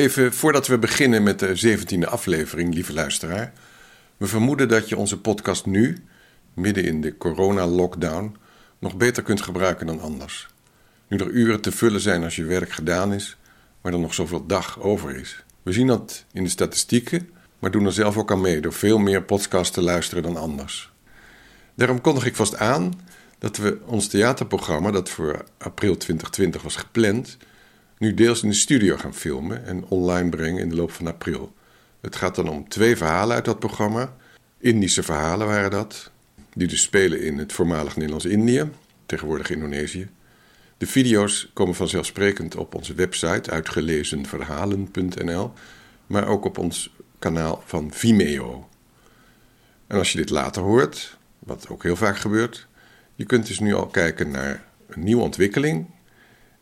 Even voordat we beginnen met de 17e aflevering, lieve luisteraar. We vermoeden dat je onze podcast nu, midden in de corona-lockdown, nog beter kunt gebruiken dan anders. Nu er uren te vullen zijn als je werk gedaan is, maar er nog zoveel dag over is. We zien dat in de statistieken, maar doen er zelf ook aan mee door veel meer podcasts te luisteren dan anders. Daarom kondig ik vast aan dat we ons theaterprogramma, dat voor april 2020 was gepland, nu deels in de studio gaan filmen en online brengen in de loop van april. Het gaat dan om twee verhalen uit dat programma. Indische verhalen waren dat, die dus spelen in het voormalig Nederlands-Indië, tegenwoordig Indonesië. De video's komen vanzelfsprekend op onze website uitgelezenverhalen.nl, maar ook op ons kanaal van Vimeo. En als je dit later hoort, wat ook heel vaak gebeurt, je kunt dus nu al kijken naar een nieuwe ontwikkeling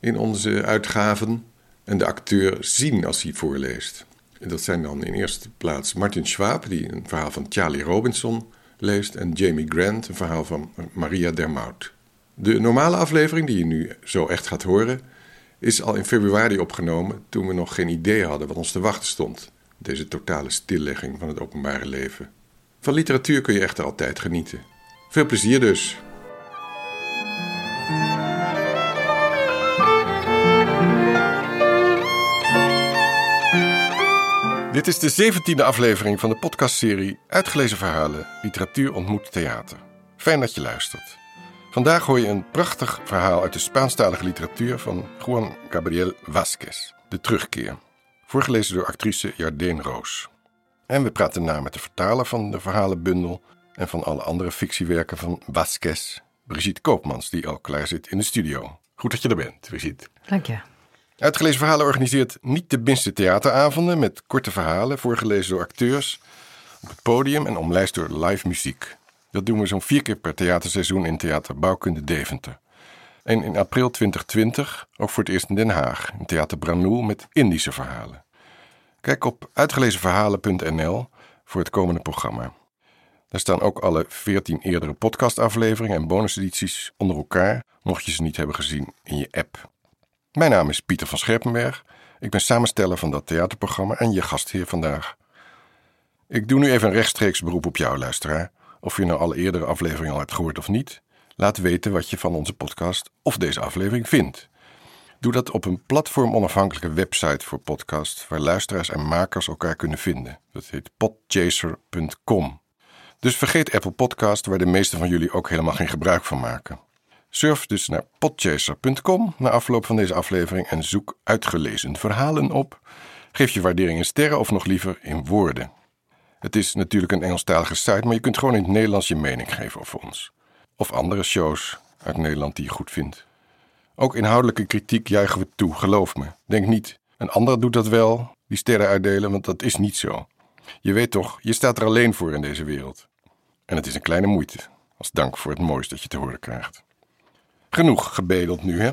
in onze uitgaven en de acteur zien als hij voorleest. En dat zijn dan in eerste plaats Martin Schwab, die een verhaal van Charlie Robinson leest, en Jamie Grant, een verhaal van Maria Dermout. De normale aflevering, die je nu zo echt gaat horen, is al in februari opgenomen toen we nog geen idee hadden wat ons te wachten stond. Deze totale stillegging van het openbare leven. Van literatuur kun je echter altijd genieten. Veel plezier dus! Dit is de 17e aflevering van de podcastserie Uitgelezen Verhalen Literatuur ontmoet theater. Fijn dat je luistert. Vandaag hoor je een prachtig verhaal uit de Spaanstalige literatuur van Juan Gabriel Vázquez, De Terugkeer. Voorgelezen door actrice Jardine Roos. En we praten na met de vertaler van de verhalenbundel en van alle andere fictiewerken van Vázquez, Brigitte Koopmans, die al klaar zit in de studio. Goed dat je er bent, Brigitte. Dank je. Uitgelezen Verhalen organiseert niet de minste theateravonden met korte verhalen voorgelezen door acteurs op het podium en omlijst door live muziek. Dat doen we zo'n vier keer per theaterseizoen in Theater Bouwkunde Deventer. En in april 2020 ook voor het eerst in Den Haag, in Theater Branoel met Indische verhalen. Kijk op uitgelezenverhalen.nl voor het komende programma. Daar staan ook alle 14 eerdere podcastafleveringen en bonusedities onder elkaar, mocht je ze niet hebben gezien in je app. Mijn naam is Pieter van Scherpenberg. Ik ben samensteller van dat theaterprogramma en je gastheer vandaag. Ik doe nu even een rechtstreeks beroep op jou, luisteraar. Of je nou alle eerdere afleveringen al hebt gehoord of niet, laat weten wat je van onze podcast of deze aflevering vindt. Doe dat op een platform-onafhankelijke website voor podcast, waar luisteraars en makers elkaar kunnen vinden. Dat heet podchaser.com. Dus vergeet Apple Podcast, waar de meesten van jullie ook helemaal geen gebruik van maken. Surf dus naar podchaser.com na afloop van deze aflevering en zoek uitgelezen verhalen op. Geef je waardering in sterren of nog liever in woorden. Het is natuurlijk een Engelstalige site, maar je kunt gewoon in het Nederlands je mening geven over ons. Of andere shows uit Nederland die je goed vindt. Ook inhoudelijke kritiek juichen we toe, geloof me. Denk niet, een ander doet dat wel, die sterren uitdelen, want dat is niet zo. Je weet toch, je staat er alleen voor in deze wereld. En het is een kleine moeite, als dank voor het moois dat je te horen krijgt. Genoeg gebedeld nu, hè?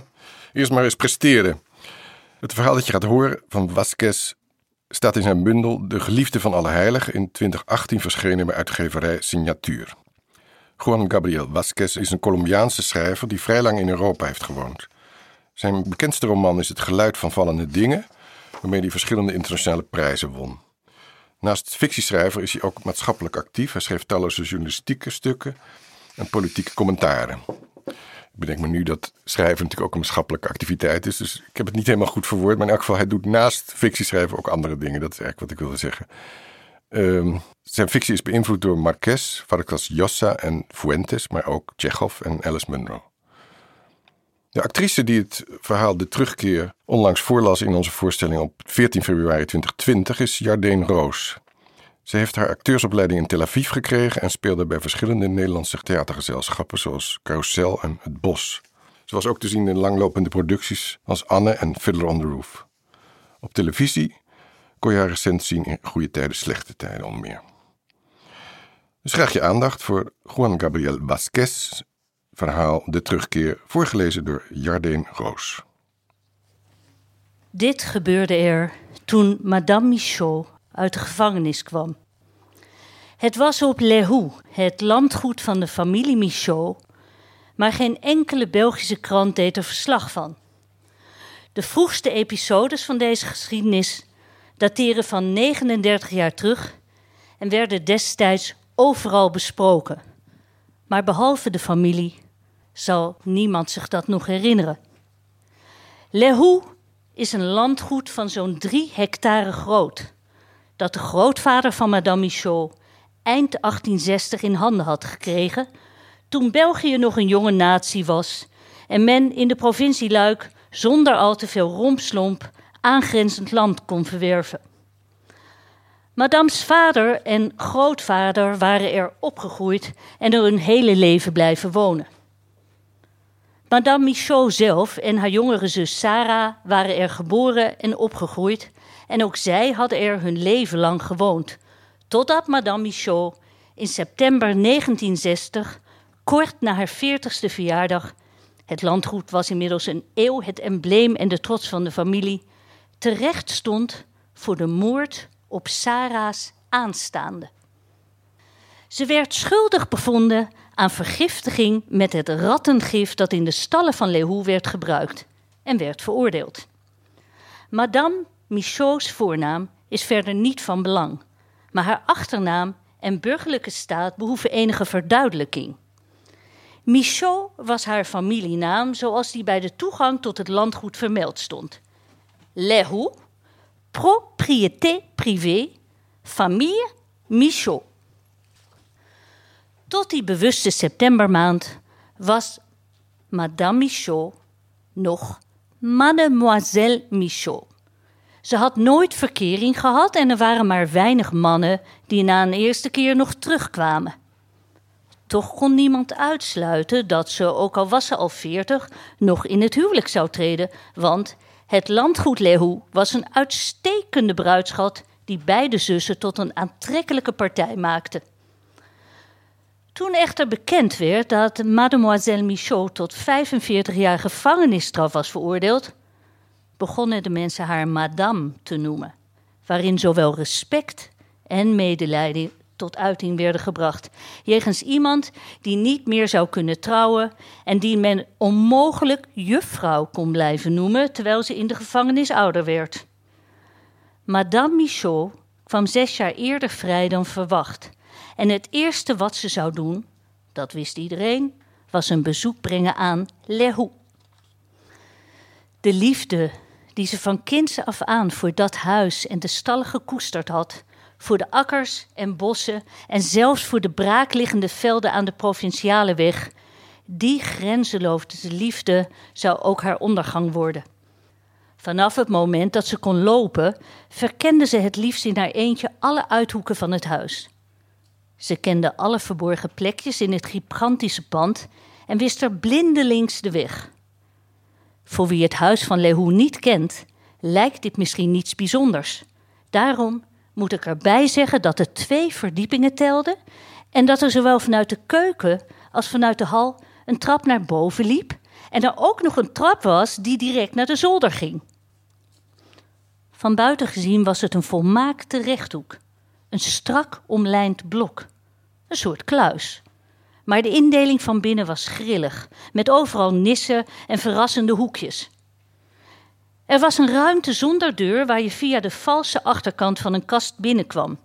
Eerst maar eens presteren. Het verhaal dat je gaat horen van Vasquez staat in zijn bundel De Geliefde van alle Heiligen in 2018 verschenen bij uitgeverij Signatuur. Juan Gabriel Vasquez is een Colombiaanse schrijver die vrij lang in Europa heeft gewoond. Zijn bekendste roman is Het Geluid van Vallende Dingen, waarmee hij verschillende internationale prijzen won. Naast fictieschrijver is hij ook maatschappelijk actief. Hij schreef talloze journalistieke stukken en politieke commentaren. Bedenk me nu dat schrijven natuurlijk ook een maatschappelijke activiteit is. Dus ik heb het niet helemaal goed verwoord. Maar in elk geval, hij doet naast fictieschrijven ook andere dingen. Dat is eigenlijk wat ik wilde zeggen. Um, zijn fictie is beïnvloed door Marquez, Vargas Llosa en Fuentes, maar ook Chekhov en Alice Munro. De actrice die het verhaal De Terugkeer onlangs voorlas in onze voorstelling op 14 februari 2020 is Jardine Roos. Ze heeft haar acteursopleiding in Tel Aviv gekregen en speelde bij verschillende Nederlandse theatergezelschappen zoals Carousel en Het Bos. Ze was ook te zien in langlopende producties als Anne en Fiddler on the Roof. Op televisie kon je haar recent zien in Goede Tijden, Slechte Tijden onder meer. Dus graag je aandacht voor Juan Gabriel Vasquez, verhaal De Terugkeer, voorgelezen door Jardine Roos. Dit gebeurde er toen Madame Michaud uit de gevangenis kwam. Het was op Lehoux, het landgoed van de familie Michaud, maar geen enkele Belgische krant deed er verslag van. De vroegste episodes van deze geschiedenis dateren van 39 jaar terug en werden destijds overal besproken. Maar behalve de familie zal niemand zich dat nog herinneren. Lehoux is een landgoed van zo'n drie hectare groot, dat de grootvader van Madame Michaud eind 1860 in handen had gekregen, toen België nog een jonge natie was en men in de provincie Luik zonder al te veel rompslomp aangrenzend land kon verwerven. Madame's vader en grootvader waren er opgegroeid en er hun hele leven blijven wonen. Madame Michaud zelf en haar jongere zus Sarah waren er geboren en opgegroeid en ook zij hadden er hun leven lang gewoond, totdat Madame Michaud in september 1960, kort na haar 40ste verjaardag, het landgoed was inmiddels een eeuw het embleem en de trots van de familie, terecht stond voor de moord op Sarah's aanstaande. Ze werd schuldig bevonden aan vergiftiging met het rattengif dat in de stallen van Lehoux werd gebruikt en werd veroordeeld. Madame Michaud's voornaam is verder niet van belang, maar haar achternaam en burgerlijke staat behoeven enige verduidelijking. Michaud was haar familienaam zoals die bij de toegang tot het landgoed vermeld stond. Lehoux, propriété privée, famille Michaud. Tot die bewuste septembermaand was Madame Michaud nog Mademoiselle Michaud. Ze had nooit verkering gehad en er waren maar weinig mannen die na een eerste keer nog terugkwamen. Toch kon niemand uitsluiten dat ze, ook al was ze al veertig, nog in het huwelijk zou treden, want het landgoed Lehoux was een uitstekende bruidschat die beide zussen tot een aantrekkelijke partij maakte. Toen echter bekend werd dat mademoiselle Michaud tot 45 jaar gevangenisstraf was veroordeeld, begonnen de mensen haar madame te noemen, waarin zowel respect en medelijden tot uiting werden gebracht, jegens iemand die niet meer zou kunnen trouwen en die men onmogelijk juffrouw kon blijven noemen terwijl ze in de gevangenis ouder werd. Madame Michaud kwam zes jaar eerder vrij dan verwacht. En het eerste wat ze zou doen, dat wist iedereen, was een bezoek brengen aan Lehoux. De liefde die ze van kinds af aan voor dat huis en de stallen gekoesterd had, voor de akkers en bossen en zelfs voor de braakliggende velden aan de provinciale weg, die grenzeloze liefde zou ook haar ondergang worden. Vanaf het moment dat ze kon lopen, verkende ze het liefst in haar eentje alle uithoeken van het huis. Ze kende alle verborgen plekjes in het gigantische pand en wist er blindelings de weg. Voor wie het huis van Lehoux niet kent, lijkt dit misschien niets bijzonders. Daarom moet ik erbij zeggen dat het twee verdiepingen telde en dat er zowel vanuit de keuken als vanuit de hal een trap naar boven liep en er ook nog een trap was die direct naar de zolder ging. Van buiten gezien was het een volmaakte rechthoek, een strak omlijnd blok, een soort kluis. Maar de indeling van binnen was grillig, met overal nissen en verrassende hoekjes. Er was een ruimte zonder deur waar je via de valse achterkant van een kast binnenkwam.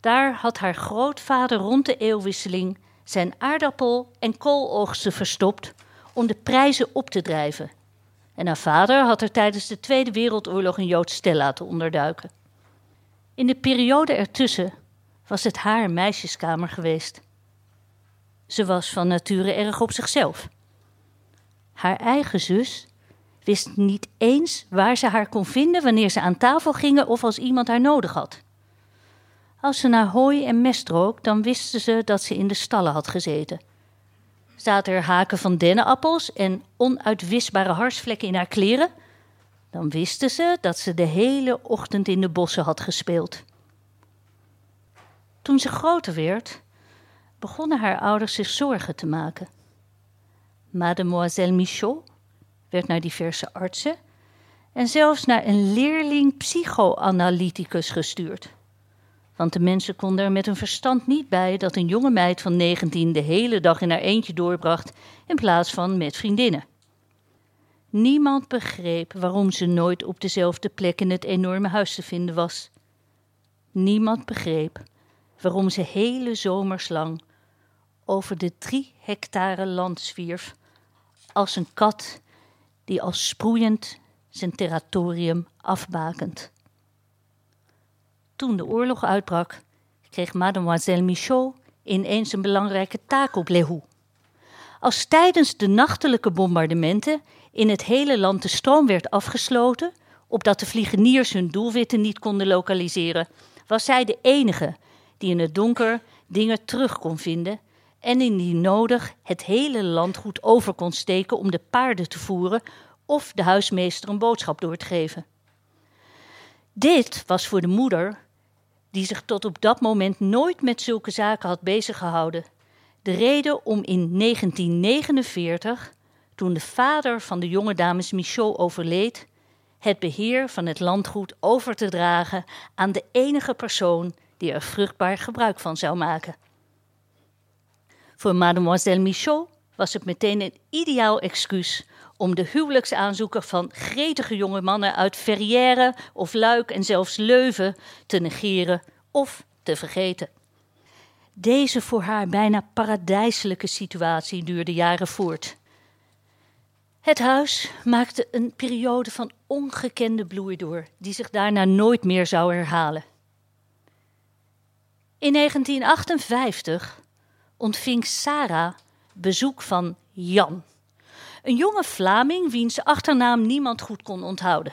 Daar had haar grootvader rond de eeuwwisseling zijn aardappel- en kooloogsten verstopt om de prijzen op te drijven. En haar vader had er tijdens de Tweede Wereldoorlog een Joods stel laten onderduiken. In de periode ertussen was het haar meisjeskamer geweest. Ze was van nature erg op zichzelf. Haar eigen zus wist niet eens waar ze haar kon vinden wanneer ze aan tafel gingen of als iemand haar nodig had. Als ze naar hooi en mest rook, dan wisten ze dat ze in de stallen had gezeten. Zaten er haken van dennenappels en onuitwisbare harsvlekken in haar kleren, dan wisten ze dat ze de hele ochtend in de bossen had gespeeld. Toen ze groter werd, begonnen haar ouders zich zorgen te maken. Mademoiselle Michaud werd naar diverse artsen en zelfs naar een leerling psychoanalyticus gestuurd. Want de mensen konden er met hun verstand niet bij dat een jonge meid van 19 de hele dag in haar eentje doorbracht in plaats van met vriendinnen. Niemand begreep waarom ze nooit op dezelfde plek in het enorme huis te vinden was. Niemand begreep waarom ze hele zomers lang over de drie hectare land zwierf als een kat die al sproeiend zijn territorium afbakent. Toen de oorlog uitbrak, kreeg mademoiselle Michaud ineens een belangrijke taak op Lehoux. Als tijdens de nachtelijke bombardementen in het hele land de stroom werd afgesloten, opdat de vliegeniers hun doelwitten niet konden lokaliseren, was zij de enige die in het donker dingen terug kon vinden en indien nodig het hele land goed over kon steken om de paarden te voeren of de huismeester een boodschap door te geven. Dit was voor de moeder, die zich tot op dat moment nooit met zulke zaken had beziggehouden, de reden om in 1949, toen de vader van de jonge dames Michaud overleed, het beheer van het landgoed over te dragen aan de enige persoon die er vruchtbaar gebruik van zou maken. Voor mademoiselle Michaud was het meteen een ideaal excuus om de huwelijksaanzoeken van gretige jonge mannen uit Verrières of Luik en zelfs Leuven te negeren of te vergeten. Deze voor haar bijna paradijselijke situatie duurde jaren voort. Het huis maakte een periode van ongekende bloei door, die zich daarna nooit meer zou herhalen. In 1958 ontving Sarah bezoek van Jan, een jonge Vlaming wiens achternaam niemand goed kon onthouden.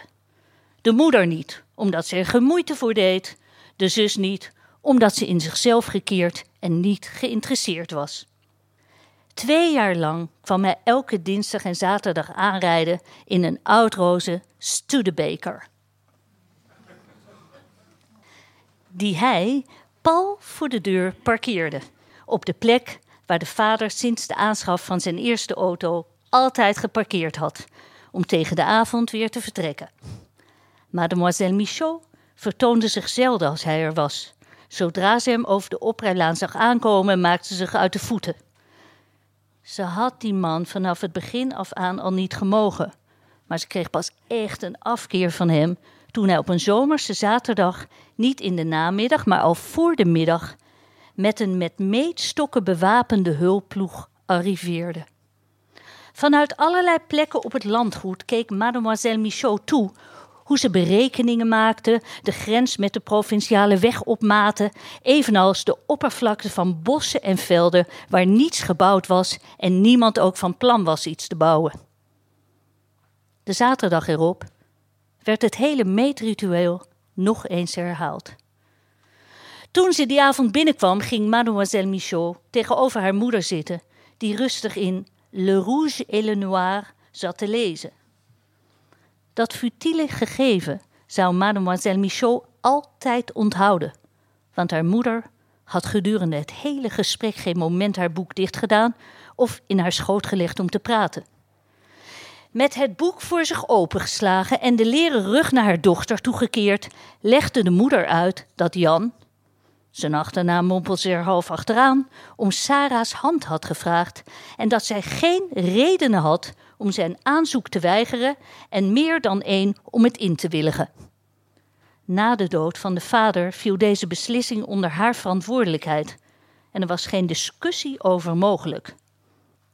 De moeder niet, omdat ze er gemoeite voor deed, de zus niet, omdat ze in zichzelf gekeerd en niet geïnteresseerd was. Twee jaar lang kwam hij elke dinsdag en zaterdag aanrijden in een oudroze Studebaker. Die hij pal voor de deur parkeerde, op de plek waar de vader sinds de aanschaf van zijn eerste auto altijd geparkeerd had, om tegen de avond weer te vertrekken. Mademoiselle Michaud vertoonde zich zelden als hij er was. Zodra ze hem over de oprijlaan zag aankomen, maakte ze zich uit de voeten. Ze had die man vanaf het begin af aan al niet gemogen, maar ze kreeg pas echt een afkeer van hem toen hij op een zomerse zaterdag, niet in de namiddag, maar al voor de middag, met een met meetstokken bewapende hulpploeg arriveerde. Vanuit allerlei plekken op het landgoed keek mademoiselle Michaud toe hoe ze berekeningen maakte, de grens met de provinciale weg opmaten, evenals de oppervlakte van bossen en velden waar niets gebouwd was en niemand ook van plan was iets te bouwen. De zaterdag erop werd het hele meetritueel nog eens herhaald. Toen ze die avond binnenkwam, ging mademoiselle Michaud tegenover haar moeder zitten, die rustig in Le Rouge et le Noir zat te lezen. Dat futiele gegeven zou mademoiselle Michaud altijd onthouden, want haar moeder had gedurende het hele gesprek geen moment haar boek dichtgedaan of in haar schoot gelegd om te praten. Met het boek voor zich opengeslagen en de leren rug naar haar dochter toegekeerd, legde de moeder uit dat Jan, zijn achternaam mompelde ze er half achteraan, om Sarah's hand had gevraagd en dat zij geen redenen had om zijn aanzoek te weigeren en meer dan één om het in te willigen. Na de dood van de vader viel deze beslissing onder haar verantwoordelijkheid en er was geen discussie over mogelijk.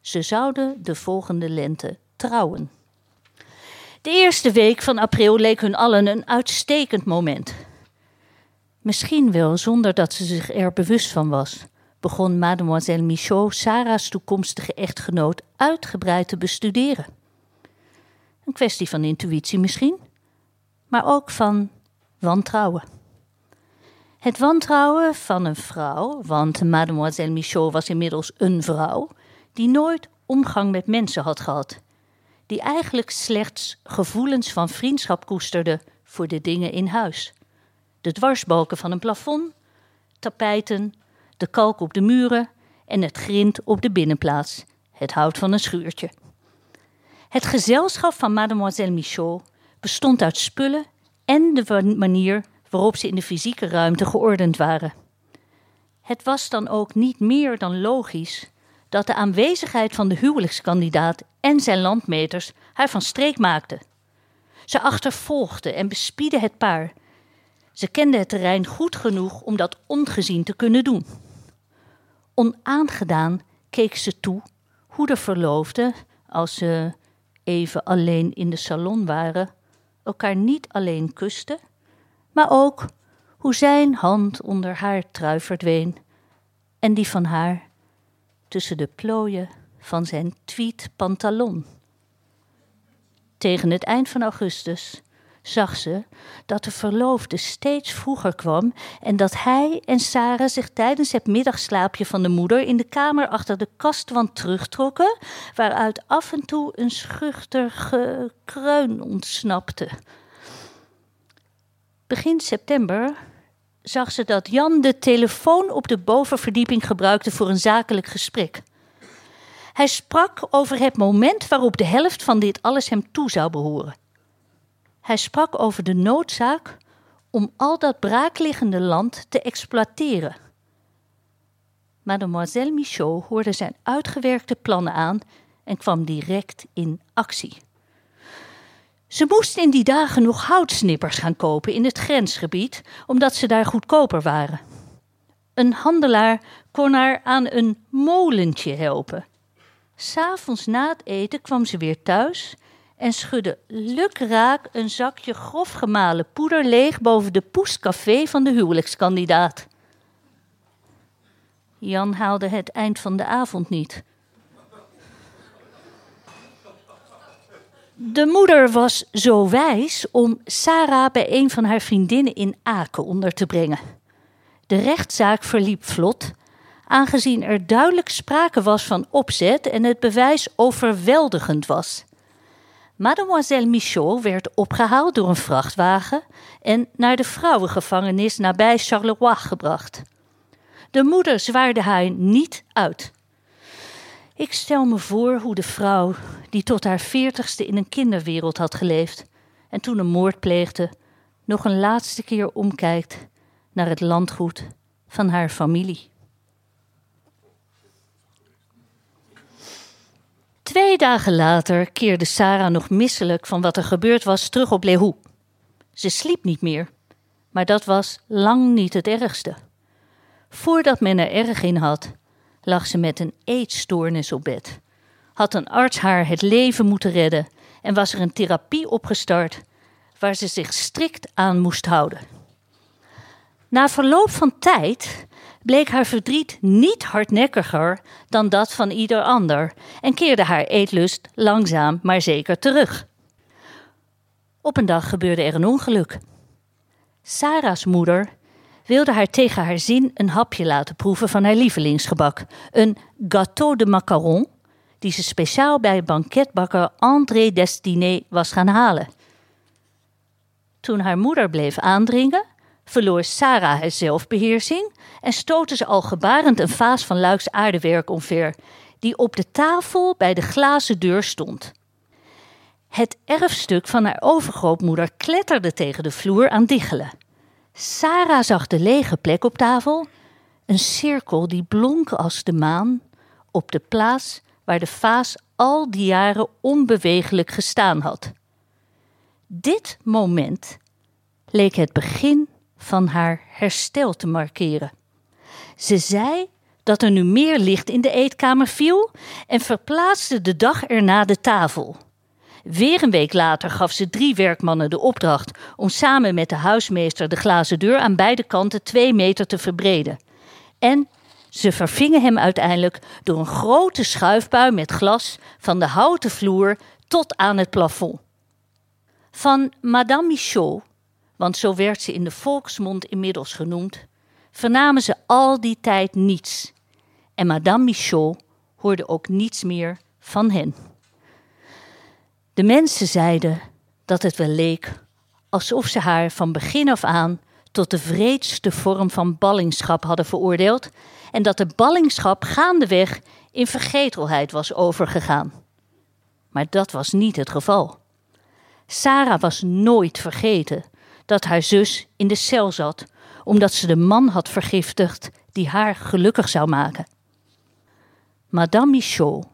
Ze zouden de volgende lente trouwen. De eerste week van april leek hun allen een uitstekend moment. Misschien wel zonder dat ze zich er bewust van was, begon mademoiselle Michaud Sarah's toekomstige echtgenoot uitgebreid te bestuderen. Een kwestie van intuïtie misschien, maar ook van wantrouwen. Het wantrouwen van een vrouw, want mademoiselle Michaud was inmiddels een vrouw, die nooit omgang met mensen had gehad, die eigenlijk slechts gevoelens van vriendschap koesterde voor de dingen in huis de dwarsbalken van een plafond, tapijten, de kalk op de muren en het grind op de binnenplaats, het hout van een schuurtje. Het gezelschap van mademoiselle Michaud bestond uit spullen en de manier waarop ze in de fysieke ruimte geordend waren. Het was dan ook niet meer dan logisch dat de aanwezigheid van de huwelijkskandidaat en zijn landmeters haar van streek maakte. Ze achtervolgde en bespiedde het paar. Ze kende het terrein goed genoeg om dat ongezien te kunnen doen. Onaangedaan keek ze toe hoe de verloofden, als ze even alleen in de salon waren, elkaar niet alleen kusten, maar ook hoe zijn hand onder haar trui verdween en die van haar tussen de plooien van zijn tweed pantalon. Tegen het eind van augustus zag ze dat de verloofde steeds vroeger kwam en dat hij en Sarah zich tijdens het middagslaapje van de moeder in de kamer achter de kastwand terugtrokken, waaruit af en toe een schuchter gekreun ontsnapte. Begin september zag ze dat Jan de telefoon op de bovenverdieping gebruikte voor een zakelijk gesprek. Hij sprak over het moment waarop de helft van dit alles hem toe zou behoren. Hij sprak over de noodzaak om al dat braakliggende land te exploiteren. Mademoiselle Michaud hoorde zijn uitgewerkte plannen aan en kwam direct in actie. Ze moest in die dagen nog houtsnippers gaan kopen in het grensgebied, omdat ze daar goedkoper waren. Een handelaar kon haar aan een molentje helpen. S'avonds na het eten kwam ze weer thuis en schudde lukraak een zakje grof gemalen poeder leeg boven de poescafé van de huwelijkskandidaat. Jan haalde het eind van de avond niet. De moeder was zo wijs om Sarah bij een van haar vriendinnen in Aken onder te brengen. De rechtszaak verliep vlot, aangezien er duidelijk sprake was van opzet en het bewijs overweldigend was. Mademoiselle Michaud werd opgehaald door een vrachtwagen en naar de vrouwengevangenis nabij Charleroi gebracht. De moeder zwaarde haar niet uit. Ik stel me voor hoe de vrouw, die tot haar veertigste in een kinderwereld had geleefd en toen een moord pleegde, nog een laatste keer omkijkt naar het landgoed van haar familie. Twee dagen later keerde Sarah nog misselijk van wat er gebeurd was terug op Lehoe. Ze sliep niet meer, maar dat was lang niet het ergste. Voordat men er erg in had, lag ze met een eetstoornis op bed. Had een arts haar het leven moeten redden en was er een therapie opgestart waar ze zich strikt aan moest houden. Na verloop van tijd bleek haar verdriet niet hardnekkiger dan dat van ieder ander en keerde haar eetlust langzaam maar zeker terug. Op een dag gebeurde er een ongeluk. Sarah's moeder wilde haar tegen haar zin een hapje laten proeven van haar lievelingsgebak, een gâteau de macaron, die ze speciaal bij banketbakker André Destiné was gaan halen. Toen haar moeder bleef aandringen, verloor Sarah haar zelfbeheersing en stootte ze al gebarend een vaas van luiks aardewerk omver, die op de tafel bij de glazen deur stond. Het erfstuk van haar overgrootmoeder kletterde tegen de vloer aan diggelen. Sarah zag de lege plek op tafel, een cirkel die blonk als de maan, op de plaats waar de vaas al die jaren onbewegelijk gestaan had. Dit moment leek het begin van haar herstel te markeren. Ze zei dat er nu meer licht in de eetkamer viel en verplaatste de dag erna de tafel. Weer een week later gaf ze drie werkmannen de opdracht om samen met de huismeester de glazen deur aan beide kanten twee meter te verbreden. En ze vervingen hem uiteindelijk door een grote schuifbui met glas van de houten vloer tot aan het plafond. Van Madame Michaud, want zo werd ze in de volksmond inmiddels genoemd, vernamen ze al die tijd niets. En Madame Michaud hoorde ook niets meer van hen. De mensen zeiden dat het wel leek alsof ze haar van begin af aan tot de vreedste vorm van ballingschap hadden veroordeeld en dat de ballingschap gaandeweg in vergetelheid was overgegaan. Maar dat was niet het geval. Sarah was nooit vergeten dat haar zus in de cel zat omdat ze de man had vergiftigd die haar gelukkig zou maken. Madame Michaud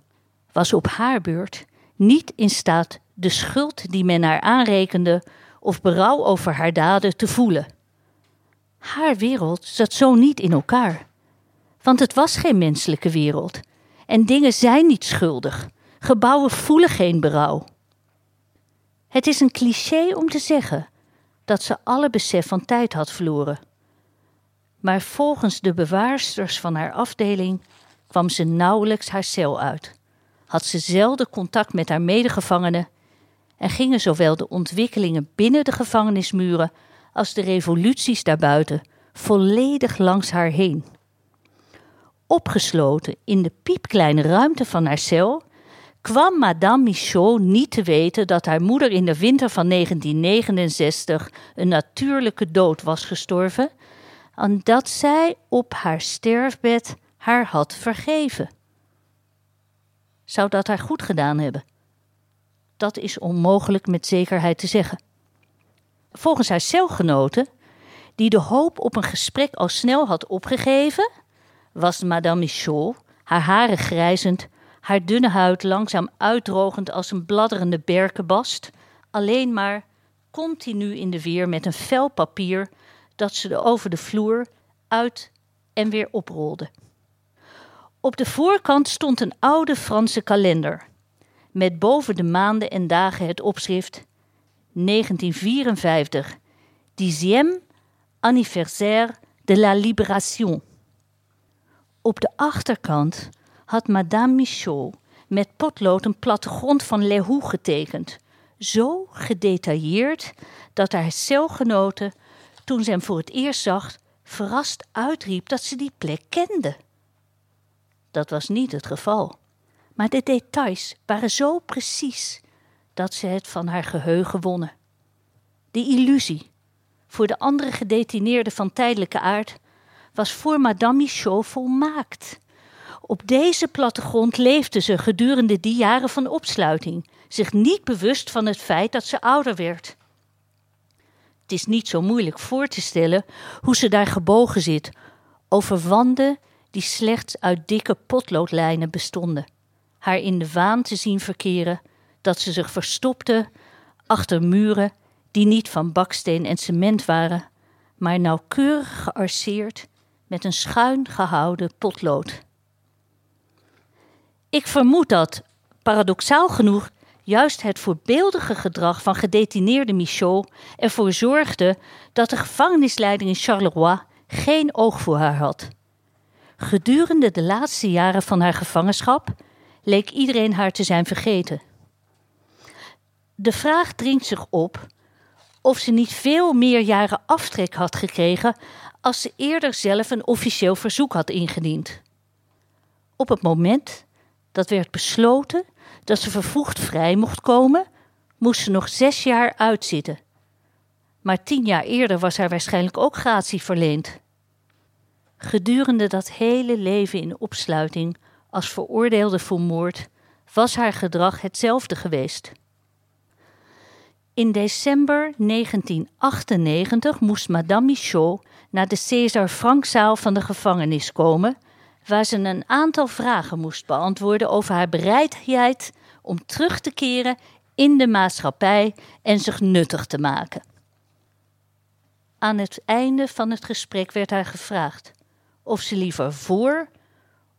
was op haar beurt niet in staat de schuld die men haar aanrekende of berouw over haar daden te voelen. Haar wereld zat zo niet in elkaar. Want het was geen menselijke wereld. En dingen zijn niet schuldig. Gebouwen voelen geen berouw. Het is een cliché om te zeggen dat ze alle besef van tijd had verloren. Maar volgens de bewaarsters van haar afdeling kwam ze nauwelijks haar cel uit. Had ze zelden contact met haar medegevangenen en gingen zowel de ontwikkelingen binnen de gevangenismuren als de revoluties daarbuiten volledig langs haar heen. Opgesloten in de piepkleine ruimte van haar cel kwam Madame Michaud niet te weten dat haar moeder in de winter van 1969 een natuurlijke dood was gestorven en dat zij op haar sterfbed haar had vergeven. Zou dat haar goed gedaan hebben? Dat is onmogelijk met zekerheid te zeggen. Volgens haar celgenoten, die de hoop op een gesprek al snel had opgegeven, was Madame Michaud, haar haren grijzend, haar dunne huid langzaam uitdrogend als een bladderende berkenbast, alleen maar continu in de weer met een vel papier dat ze over de vloer uit en weer oprolde. Op de voorkant stond een oude Franse kalender, met boven de maanden en dagen het opschrift 1954, dixième anniversaire de la Libération. Op de achterkant had Madame Michaud met potlood een plattegrond van Lehoux getekend, zo gedetailleerd dat haar celgenoten, toen ze hem voor het eerst zag, verrast uitriep dat ze die plek kende. Dat was niet het geval, maar de details waren zo precies dat ze het van haar geheugen wonnen. De illusie, voor de andere gedetineerden van tijdelijke aard, was voor Madame Michaud volmaakt. Op deze plattegrond leefde ze gedurende die jaren van opsluiting, zich niet bewust van het feit dat ze ouder werd. Het is niet zo moeilijk voor te stellen hoe ze daar gebogen zit, over wanden die slechts uit dikke potloodlijnen bestonden, haar in de waan te zien verkeren dat ze zich verstopte achter muren die niet van baksteen en cement waren, maar nauwkeurig gearceerd met een schuin gehouden potlood. Ik vermoed dat, paradoxaal genoeg, juist het voorbeeldige gedrag van gedetineerde Michaud ervoor zorgde dat de gevangenisleider in Charleroi geen oog voor haar had. Gedurende de laatste jaren van haar gevangenschap leek iedereen haar te zijn vergeten. De vraag dringt zich op of ze niet veel meer jaren aftrek had gekregen als ze eerder zelf een officieel verzoek had ingediend. Op het moment dat werd besloten dat ze vervoegd vrij mocht komen, moest ze nog zes jaar uitzitten. Maar tien jaar eerder was haar waarschijnlijk ook gratie verleend. Gedurende dat hele leven in opsluiting als veroordeelde voor moord was haar gedrag hetzelfde geweest. In december 1998 moest Madame Michaud naar de César Frankzaal van de gevangenis komen, waar ze een aantal vragen moest beantwoorden over haar bereidheid om terug te keren in de maatschappij en zich nuttig te maken. Aan het einde van het gesprek werd haar gevraagd of ze liever voor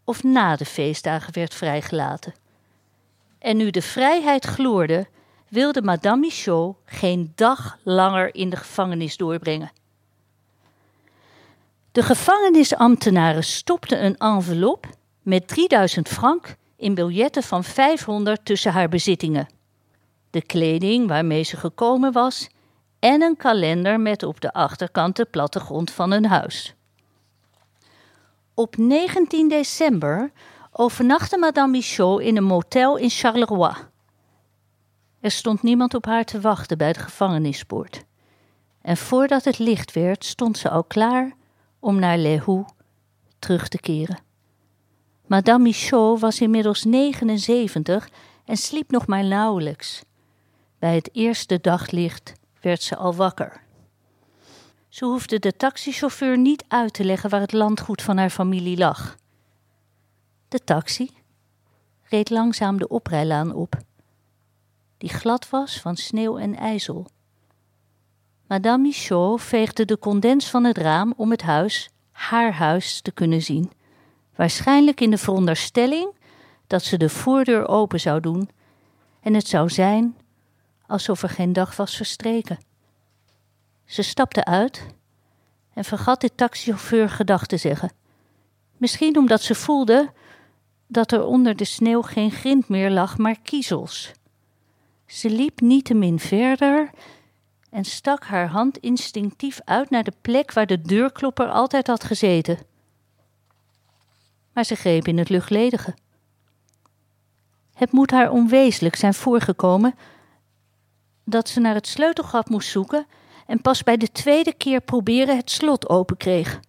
of na de feestdagen werd vrijgelaten. En nu de vrijheid gloorde, wilde Madame Michaud geen dag langer in de gevangenis doorbrengen. De gevangenisambtenaren stopten een envelop met 3000 frank in biljetten van 500 tussen haar bezittingen. De kleding waarmee ze gekomen was en een kalender met op de achterkant de plattegrond van een huis. Op 19 december overnachtte Madame Michaud in een motel in Charleroi. Er stond niemand op haar te wachten bij de gevangenispoort. En voordat het licht werd, stond ze al klaar om naar Les terug te keren. Madame Michaud was inmiddels 79 en sliep nog maar nauwelijks. Bij het eerste daglicht werd ze al wakker. Ze hoefde de taxichauffeur niet uit te leggen waar het landgoed van haar familie lag. De taxi reed langzaam de oprijlaan op. die glad was van sneeuw en ijzel. Madame Michaud veegde de condens van het raam om het huis, haar huis, te kunnen zien. Waarschijnlijk in de veronderstelling dat ze de voordeur open zou doen en het zou zijn alsof er geen dag was verstreken. Ze stapte uit en vergat de taxichauffeur gedag te zeggen. Misschien omdat ze voelde dat er onder de sneeuw geen grind meer lag, maar kiezels. Ze liep niettemin verder en stak haar hand instinctief uit naar de plek waar de deurklopper altijd had gezeten. Maar ze greep in het luchtledige. Het moet haar onwezenlijk zijn voorgekomen dat ze naar het sleutelgat moest zoeken en pas bij de tweede keer proberen het slot open kreeg.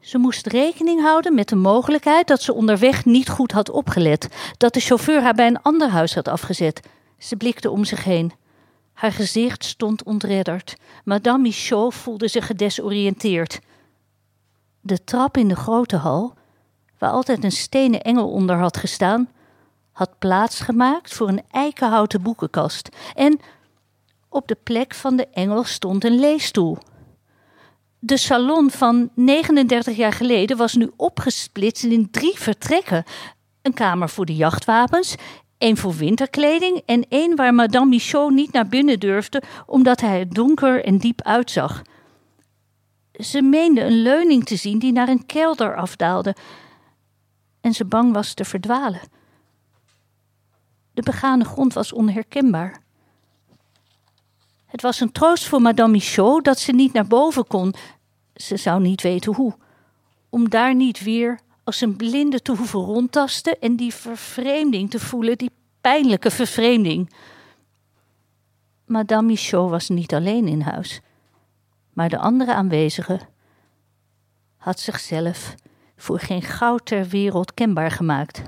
Ze moest rekening houden met de mogelijkheid dat ze onderweg niet goed had opgelet, dat de chauffeur haar bij een ander huis had afgezet. Ze blikte om zich heen. Haar gezicht stond ontredderd. Madame Michaud voelde zich gedesoriënteerd. De trap in de grote hal, waar altijd een stenen engel onder had gestaan, had plaats gemaakt voor een eikenhouten boekenkast. En op de plek van de engel stond een leesstoel. De salon van 39 jaar geleden was nu opgesplitst in drie vertrekken: een kamer voor de jachtwapens, één voor winterkleding en één waar Madame Michaud niet naar binnen durfde omdat hij er donker en diep uitzag. Ze meende een leuning te zien die naar een kelder afdaalde en ze bang was te verdwalen. De begane grond was onherkenbaar. Het was een troost voor Madame Michaud dat ze niet naar boven kon, ze zou niet weten hoe, om daar niet weer als een blinde te hoeven rondtasten en die vervreemding te voelen, die pijnlijke vervreemding. Madame Michaud was niet alleen in huis, maar de andere aanwezigen had zichzelf voor geen goud ter wereld kenbaar gemaakt.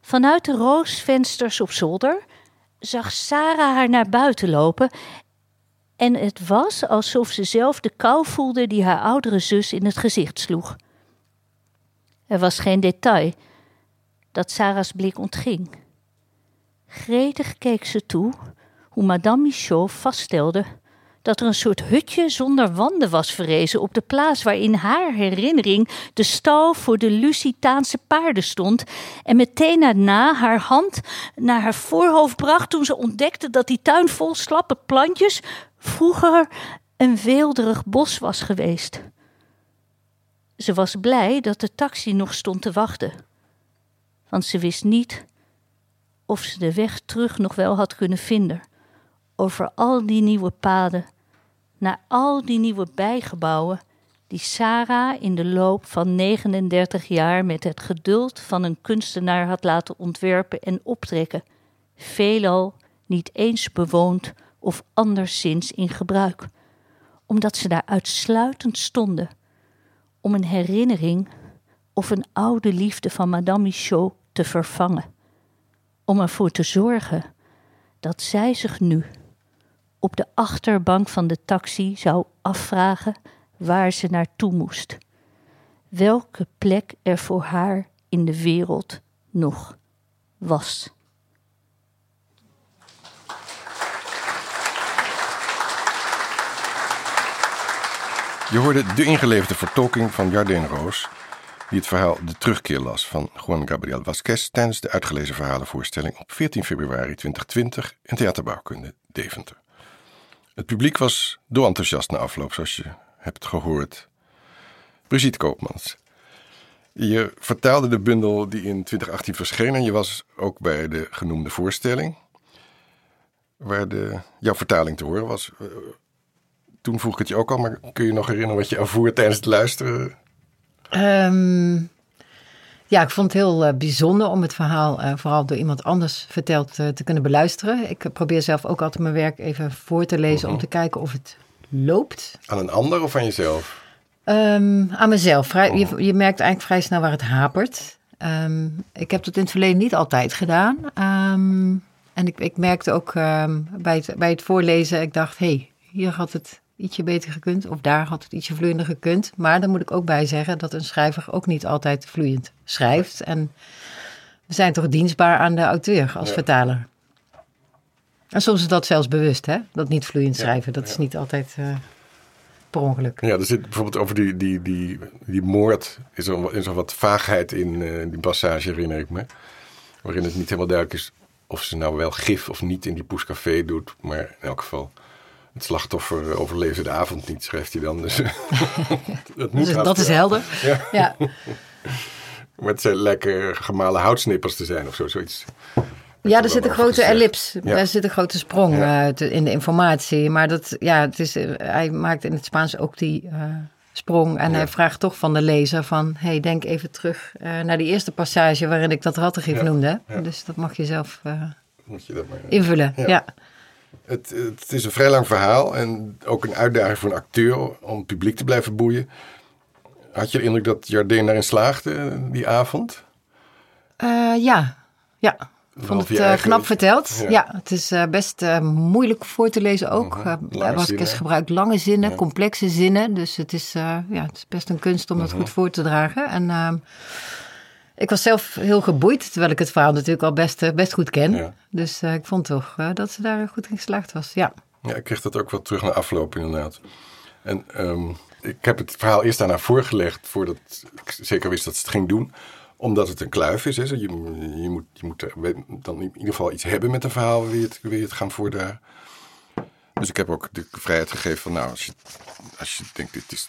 Vanuit de roosvensters op zolder zag Sarah haar naar buiten lopen en het was alsof ze zelf de kou voelde die haar oudere zus in het gezicht sloeg. Er was geen detail dat Sarah's blik ontging. Gretig keek ze toe hoe Madame Michaud vaststelde dat er een soort hutje zonder wanden was verrezen op de plaats waar in haar herinnering de stal voor de Lusitaanse paarden stond en meteen daarna haar hand naar haar voorhoofd bracht toen ze ontdekte dat die tuin vol slappe plantjes vroeger een weelderig bos was geweest. Ze was blij dat de taxi nog stond te wachten, want ze wist niet of ze de weg terug nog wel had kunnen vinden over al die nieuwe paden, naar al die nieuwe bijgebouwen die Sarah in de loop van 39 jaar met het geduld van een kunstenaar had laten ontwerpen en optrekken, veelal niet eens bewoond of anderszins in gebruik, omdat ze daar uitsluitend stonden om een herinnering of een oude liefde van Madame Michaud te vervangen, om ervoor te zorgen dat zij zich nu op de achterbank van de taxi zou afvragen waar ze naartoe moest, welke plek er voor haar in de wereld nog was. Je hoorde de ingeleverde vertolking van Jardin Roos, die het verhaal De Terugkeer las van Juan Gabriel Vasquez tijdens de uitgelezen verhalenvoorstelling op 14 februari 2020 in Theaterbouwkunde Deventer. Het publiek was enthousiast na afloop, zoals je hebt gehoord. Brigitte Koopmans. Je vertaalde de bundel die in 2018 verscheen en je was ook bij de genoemde voorstelling, waar de, jouw vertaling te horen was toen vroeg ik het je ook al, maar kun je nog herinneren wat je ervoer tijdens het luisteren? Um, ja, ik vond het heel uh, bijzonder om het verhaal uh, vooral door iemand anders verteld uh, te kunnen beluisteren. Ik probeer zelf ook altijd mijn werk even voor te lezen om mhm. te kijken of het loopt. Aan een ander of aan jezelf? Um, aan mezelf. Vrij, je, mhm. je, merkt eigenlijk vrij snel waar het hapert. Um, ik heb dat in het verleden niet altijd gedaan. en ik, ik merkte ook bij, het, bij het voorlezen, ik dacht, hé, hey, hier had het ietsje beter gekund. Of daar had het ietsje vloeiender gekund. Maar dan moet ik ook bij zeggen dat een schrijver ook niet altijd vloeiend schrijft. En we zijn toch dienstbaar aan de auteur als Ja. vertaler. En soms is dat zelfs bewust, hè? Dat niet vloeiend schrijven. Dat is niet altijd eh, per ongeluk. Ja, er zit bijvoorbeeld over die, die, die, die moord. Is er, is er wat vaagheid in eh, die passage, herinner ik me. Waarin het niet helemaal duidelijk is of ze nou wel gif of niet in die poescafé doet. Maar in elk geval, het slachtoffer overleefde de avond niet, schrijft hij dan. Dus dat Dus dat is helder. Ja, Ja. maar het zijn lekker gemalen houtsnippers te zijn of zo, zoiets. Ja, er zit een grote gezegd. ellips. Ja. Daar zit een grote sprong Ja. eh, in de informatie. Maar dat, ja, het is, eh, hij maakt in het Spaans ook die eh, sprong. En Ja. hij vraagt toch van de lezer van... hey, denk even terug naar die eerste passage waarin ik dat rattengief Ja. noemde. Dus dat mag je zelf Moet je dat maar... invullen. Ja. Het, het is een vrij lang verhaal en ook een uitdaging voor een acteur om het publiek te blijven boeien. Had je de indruk dat Jardin daarin slaagde die avond? Eh, ja. ja. Ik vond het eigen- knap verteld. Ja. Ja, het is eh, best moeilijk voor te lezen ook. Mhm. Lange Vasquez zinnen. gebruikt lange zinnen, Ja. complexe zinnen. Dus het is, ja, het is best een kunst om dat Mhm. goed voor te dragen. En ehm, ik was zelf heel geboeid, terwijl ik het verhaal natuurlijk al best, eh, best goed ken. Ja. Dus eh, ik vond toch eh, dat ze daar goed in geslaagd was. Ja. Ja, ik kreeg dat ook wel terug naar afloop inderdaad. En ehm, ik heb het verhaal eerst daarna voorgelegd voordat ik zeker wist dat ze het ging doen. Omdat het een kluif is. Hè. Je, je, moet, je moet dan in ieder geval iets hebben met een verhaal. Wil je het, wil je het gaan voordragen. Dus ik heb ook de vrijheid gegeven van nou, als je, als je denkt dit is,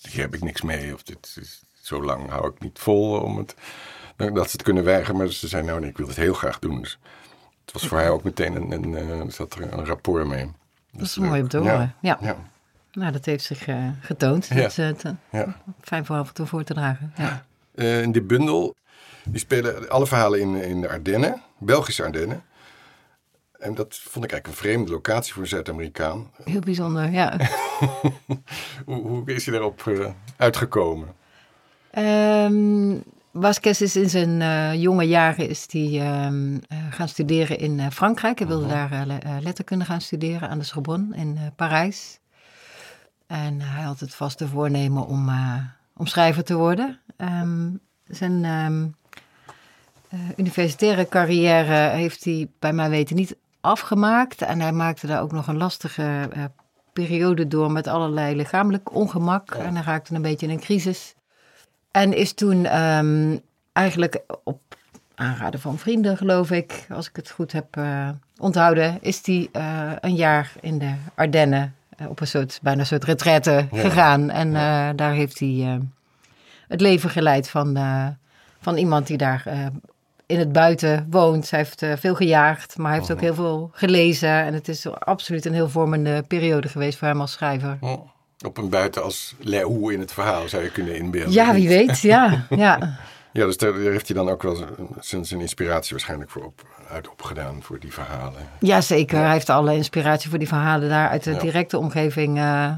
hier heb ik niks mee. Of dit is, zo lang hou ik niet vol om het, dat ze het kunnen weigeren. Maar ze zei nou nee, ik wil het heel graag doen. Dus het was voor haar ook meteen een, een, eh, zat er een rapport mee. Dat is mooi om te ja, horen. Ja. Ja, Nou, dat heeft zich eh, getoond. Ja. Eh, te- fijn voor af en toe voor te dragen. Ja. Eh, in die bundel, die spelen alle verhalen in, in de Ardennen, Belgische Ardennen. En dat vond ik eigenlijk een vreemde locatie voor een Zuid-Amerikaan. Heel bijzonder, ja. Hoe, hoe is hij daarop eh, uitgekomen? Vasquez is in zijn eh, jonge jaren is die, ehm, eh, gaan studeren in eh, Frankrijk. Hij wilde daar eh, le- eh, letterkunde gaan studeren aan de Sorbonne in Parijs. En hij had het vaste voornemen om, om schrijver te worden. Ehm, zijn universitaire carrière heeft hij bij mijn weten niet afgemaakt. En hij maakte daar ook nog een lastige periode door met allerlei lichamelijk ongemak. En hij raakte een beetje in een crisis. En is toen ehm, eigenlijk op aanraden van vrienden, geloof ik, als ik het goed heb eh, onthouden, is hij eh, een jaar in de Ardennen eh, op een soort, bijna een soort retraite Ja. gegaan. En daar heeft hij het leven geleid van, van iemand die daar in het buiten woont. Hij heeft veel gejaagd, maar hij heeft ook heel veel gelezen. En het is absoluut een heel vormende periode geweest voor hem als schrijver. Hm. Op een buiten als Leeuw in het verhaal zou je kunnen inbeelden. Ja, wie weet, ja. ja. Ja, dus daar, heeft hij dan ook wel zijn, zijn inspiratie waarschijnlijk voor op, uit opgedaan voor die verhalen. Jazeker, hij heeft alle inspiratie voor die verhalen daar uit de Ja. directe omgeving eh,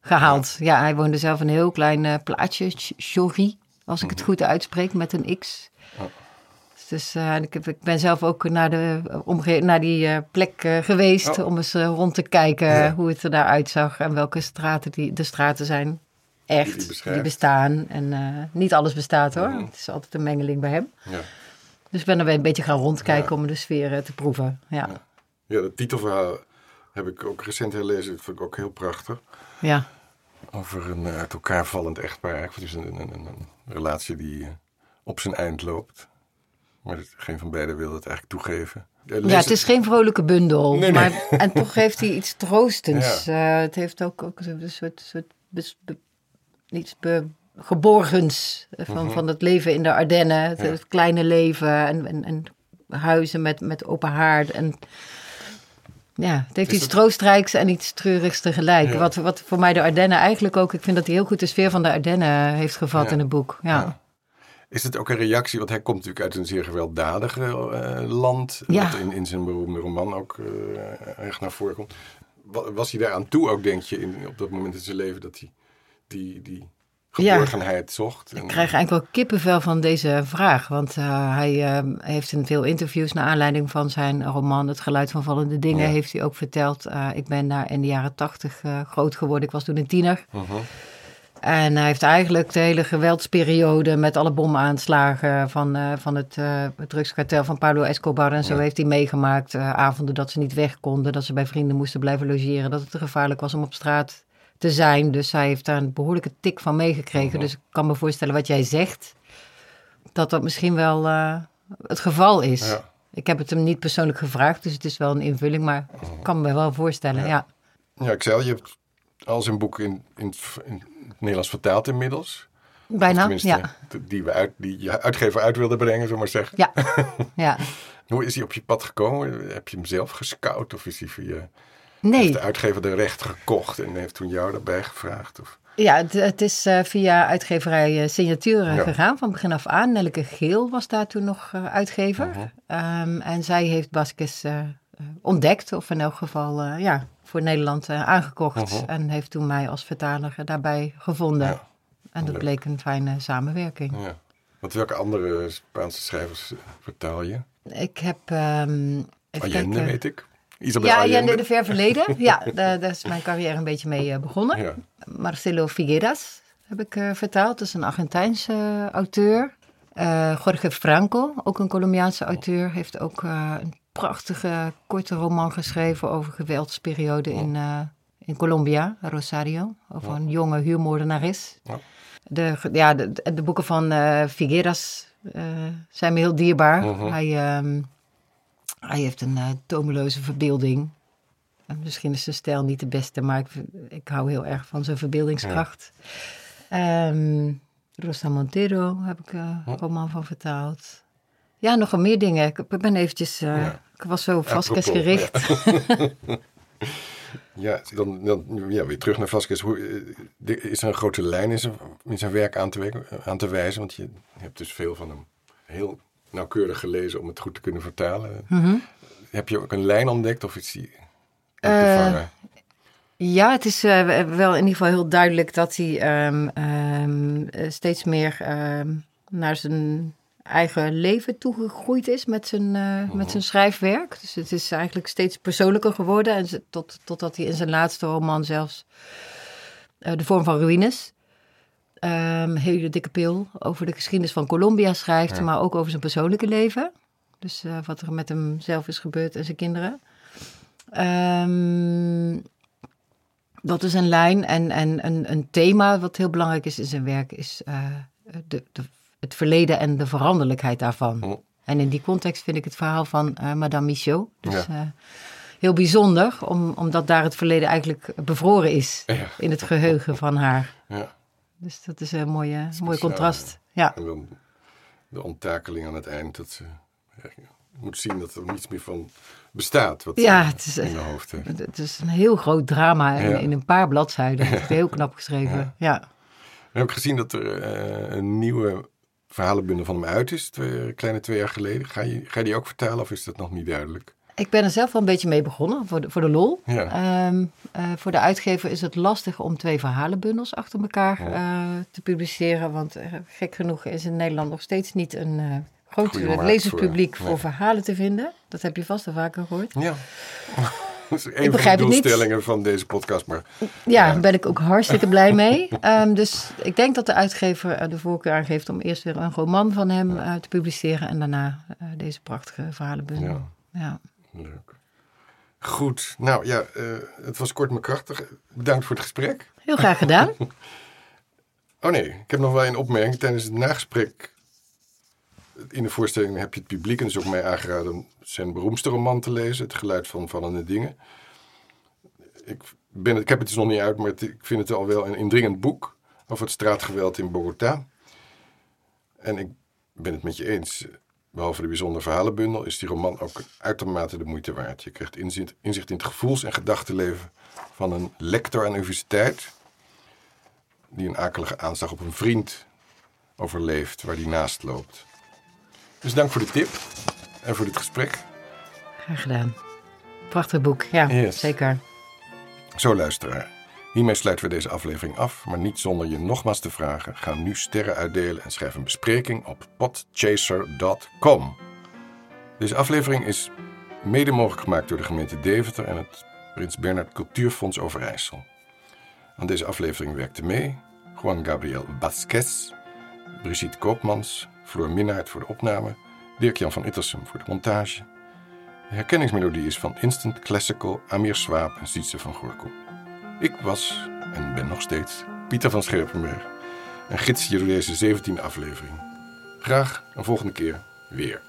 gehaald. Ja. hij woonde zelf in een heel klein eh, plaatsje, Ch- Chori, als ik het goed uitspreek, met een X. Dus eh, ik, heb, ik ben zelf ook naar, de, omge- naar die eh, plek eh, geweest Oh. om eens rond te kijken Ja. hoe het er daar uitzag en welke straten die, de straten zijn. Echt, Die bestaan. En niet alles bestaat hoor. Het is altijd een mengeling bij hem. Ja. Dus ik ben er weer een beetje gaan rondkijken Ja. om de sfeer te proeven. Ja. ja, dat titelverhaal heb ik ook recent herlezen. Dat vond ik ook heel prachtig. ja. Over een uit elkaar vallend echtpaar. Het is een, een, een, een relatie die op zijn eind loopt. Maar het- geen van beiden wil dat eigenlijk toegeven. Lees Ja, het is geen vrolijke bundel. Nee, nee. Maar, en toch heeft hij iets troostends. Eh, het heeft ook, ook een soort, soort bes- be- iets be- geborgens van, Mhm. van het leven in de Ardennen. Het, Ja. het kleine leven en, en, en huizen met, met open haard. En, ja, het heeft Is iets het- troostrijks en iets treurigs tegelijk. Ja. Wat, wat voor mij de Ardennen eigenlijk ook... Ik vind dat hij heel goed de sfeer van de Ardennen heeft gevat in het boek. Ja. Is het ook een reactie? Want hij komt natuurlijk uit een zeer gewelddadige eh, land. Ja. Wat in, in zijn beroemde roman ook eh, echt naar voren komt. Wa- Was hij daaraan toe ook, denk je, in, op dat moment in zijn leven dat hij die, die Ja. geborgenheid zocht? Ik krijg eigenlijk wel kippenvel van deze vraag. Want eh, hij heeft in veel interviews naar aanleiding van zijn roman Het Geluid van Vallende Dingen... Ja. heeft hij ook verteld, ik ben daar in de jaren tachtig groot geworden. Ik was toen een tiener. Mhm. En hij heeft eigenlijk de hele geweldsperiode met alle bomaanslagen van, uh, van het, uh, het drugskartel van Pablo Escobar en zo Ja. heeft hij meegemaakt. Uh, avonden dat ze niet weg konden, dat ze bij vrienden moesten blijven logeren, dat het te gevaarlijk was om op straat te zijn. Dus hij heeft daar een behoorlijke tik van meegekregen. Mhm. Dus ik kan me voorstellen wat jij zegt, dat dat misschien wel het geval is. Ja. Ik heb het hem niet persoonlijk gevraagd, dus het is wel een invulling, maar ik kan me wel voorstellen, ja. ja. Ja, ik zei al, je hebt al zijn boek in, in, het, in het Nederlands vertaald inmiddels. Bijna, ja. die, we uit, die je uitgever uit wilde brengen, zullen we maar zeggen. Ja, ja. Hoe is hij op je pad gekomen? Heb je hem zelf gescout of is hij via... Heeft de uitgever de recht gekocht en heeft toen jou daarbij gevraagd? Of? ja, het, het is uh, via uitgeverij uh, Signaturen Ja. gegaan van begin af aan. Nelleke Geel was daar toen nog uh, uitgever. Mhm. Um, en zij heeft Baskes ontdekt, of in elk geval ja, voor Nederland uh, aangekocht. Mhm. En heeft toen mij als vertaler daarbij gevonden. Ja. En dat Leuk. bleek een fijne samenwerking. Ja. Want welke andere Spaanse schrijvers eh, vertaal je? Ik heb... Um, Allende, weet ik. Isabel Ja, Allende. De Ver Verleden. ja, daar, daar is mijn carrière een beetje mee begonnen. Ja. Marcelo Figueras heb ik uh, vertaald. Dat is een Argentijnse uh, auteur. Uh, Jorge Franco, ook een Colombiaanse auteur, heeft ook een prachtige korte roman geschreven over geweldsperiode in, uh, in Colombia, Rosario. Over een jonge huurmoordenares. De, ja, de, de boeken van uh, Figueras uh, zijn me heel dierbaar. Mhm. Hij, um, hij heeft een tomeloze verbeelding. En misschien is zijn stijl niet de beste, maar ik, ik hou heel erg van zijn verbeeldingskracht. Ja. Um, Rosa Montero heb ik een roman van vertaald. Ja, nog wel meer dingen. Ik ben eventjes... Uh, ja. Ik was zo Vasquez gericht. Ja, ja dan, dan ja, weer terug naar Vasquez. Hoe, eh, is er een grote lijn in zijn, in zijn werk aan te, werken, aan te wijzen? Want je hebt dus veel van hem heel nauwkeurig gelezen om het goed te kunnen vertalen. Mm -hmm. Heb je ook een lijn ontdekt of is die te vangen? Ja, het is uh, wel in ieder geval heel duidelijk dat hij um, um, steeds meer um, naar zijn eigen leven toegegroeid is met zijn, uh, Mhm. oh. met zijn schrijfwerk. Dus het is eigenlijk steeds persoonlijker geworden. En tot, totdat hij in zijn laatste roman zelfs uh, De vorm van ruïnes... Um, hele dikke pil over de geschiedenis van Colombia schrijft... Ja. maar ook over zijn persoonlijke leven. Dus uh, wat er met hem zelf is gebeurd en zijn kinderen. Um, dat is een lijn en, en een, een, thema wat heel belangrijk is in zijn werk... is de, de, het verleden en de veranderlijkheid daarvan. Oh. En in die context vind ik het verhaal van uh, Madame Michaud... Dus, ja. uh, heel bijzonder, om, omdat daar het verleden eigenlijk bevroren is... Ja. in het geheugen van haar. Ja. Dus dat is een mooie, mooi contrast. Ja. En dan de onttakeling aan het eind, dat ze moet zien dat er niets meer van bestaat. Wat ja, het is, in de hoofd heeft. het is een heel groot drama in, in een paar bladzijden. Heel knap geschreven, ja. ja. We hebben gezien dat er uh, een nieuwe verhalenbundel van hem uit is, twee, kleine twee jaar geleden. Ga je, ga je die ook vertalen of is dat nog niet duidelijk? Ik ben er zelf wel een beetje mee begonnen, voor de, voor de lol. Ja. Um, uh, voor de uitgever is het lastig om twee verhalenbundels achter elkaar ja. uh, te publiceren. Want uh, gek genoeg is in Nederland nog steeds niet een groot lezerspubliek voor, voor verhalen te vinden. Dat heb je vast al vaker gehoord. Ja. Is een ik van de doelstellingen van deze podcast. Maar, ja, daar ja. ben ik ook hartstikke blij mee. Um, dus ik denk dat de uitgever de voorkeur aangeeft om eerst weer een roman van hem ja. te publiceren. En daarna deze prachtige verhalenbundel. Ja. ja. Leuk. Goed, nou ja, uh, het was kort maar krachtig. Bedankt voor het gesprek. Heel graag gedaan. oh nee, ik heb nog wel een opmerking. Tijdens het nagesprek in de voorstelling heb je het publiek, en is ook mij aangeraden zijn beroemdste roman te lezen, Het geluid van vallende dingen. Ik, ben, ik heb het dus nog niet uit, maar ik vind het al wel een indringend boek over het straatgeweld in Bogota. En ik ben het met je eens. Behalve de bijzondere verhalenbundel is die roman ook uitermate de moeite waard. Je krijgt inzicht, inzicht in het gevoels- en gedachtenleven van een lector aan de universiteit. Die een akelige aanslag op een vriend overleeft waar die naast loopt. Dus dank voor de tip en voor dit gesprek. Graag gedaan. Prachtig boek, ja, yes. zeker. Zo luisteraar. Hiermee sluiten we deze aflevering af, maar niet zonder je nogmaals te vragen. Ga nu sterren uitdelen en schrijf een bespreking op podchaser.com. Deze aflevering is mede mogelijk gemaakt door de gemeente Deventer en het Prins Bernhard Cultuurfonds Overijssel. Aan deze aflevering werkte mee Juan Gabriel Vasquez, Brigitte Koopmans, Floor Minnaert voor de opname, Dirk-Jan van Ittersum voor de montage. De herkenningsmelodie is van Instant Classical, Amir Swaap en Sietse van Gorkel. Ik was, en ben nog steeds, Pieter van Scherpenberg. En gids je deze 17e aflevering. Graag een volgende keer weer.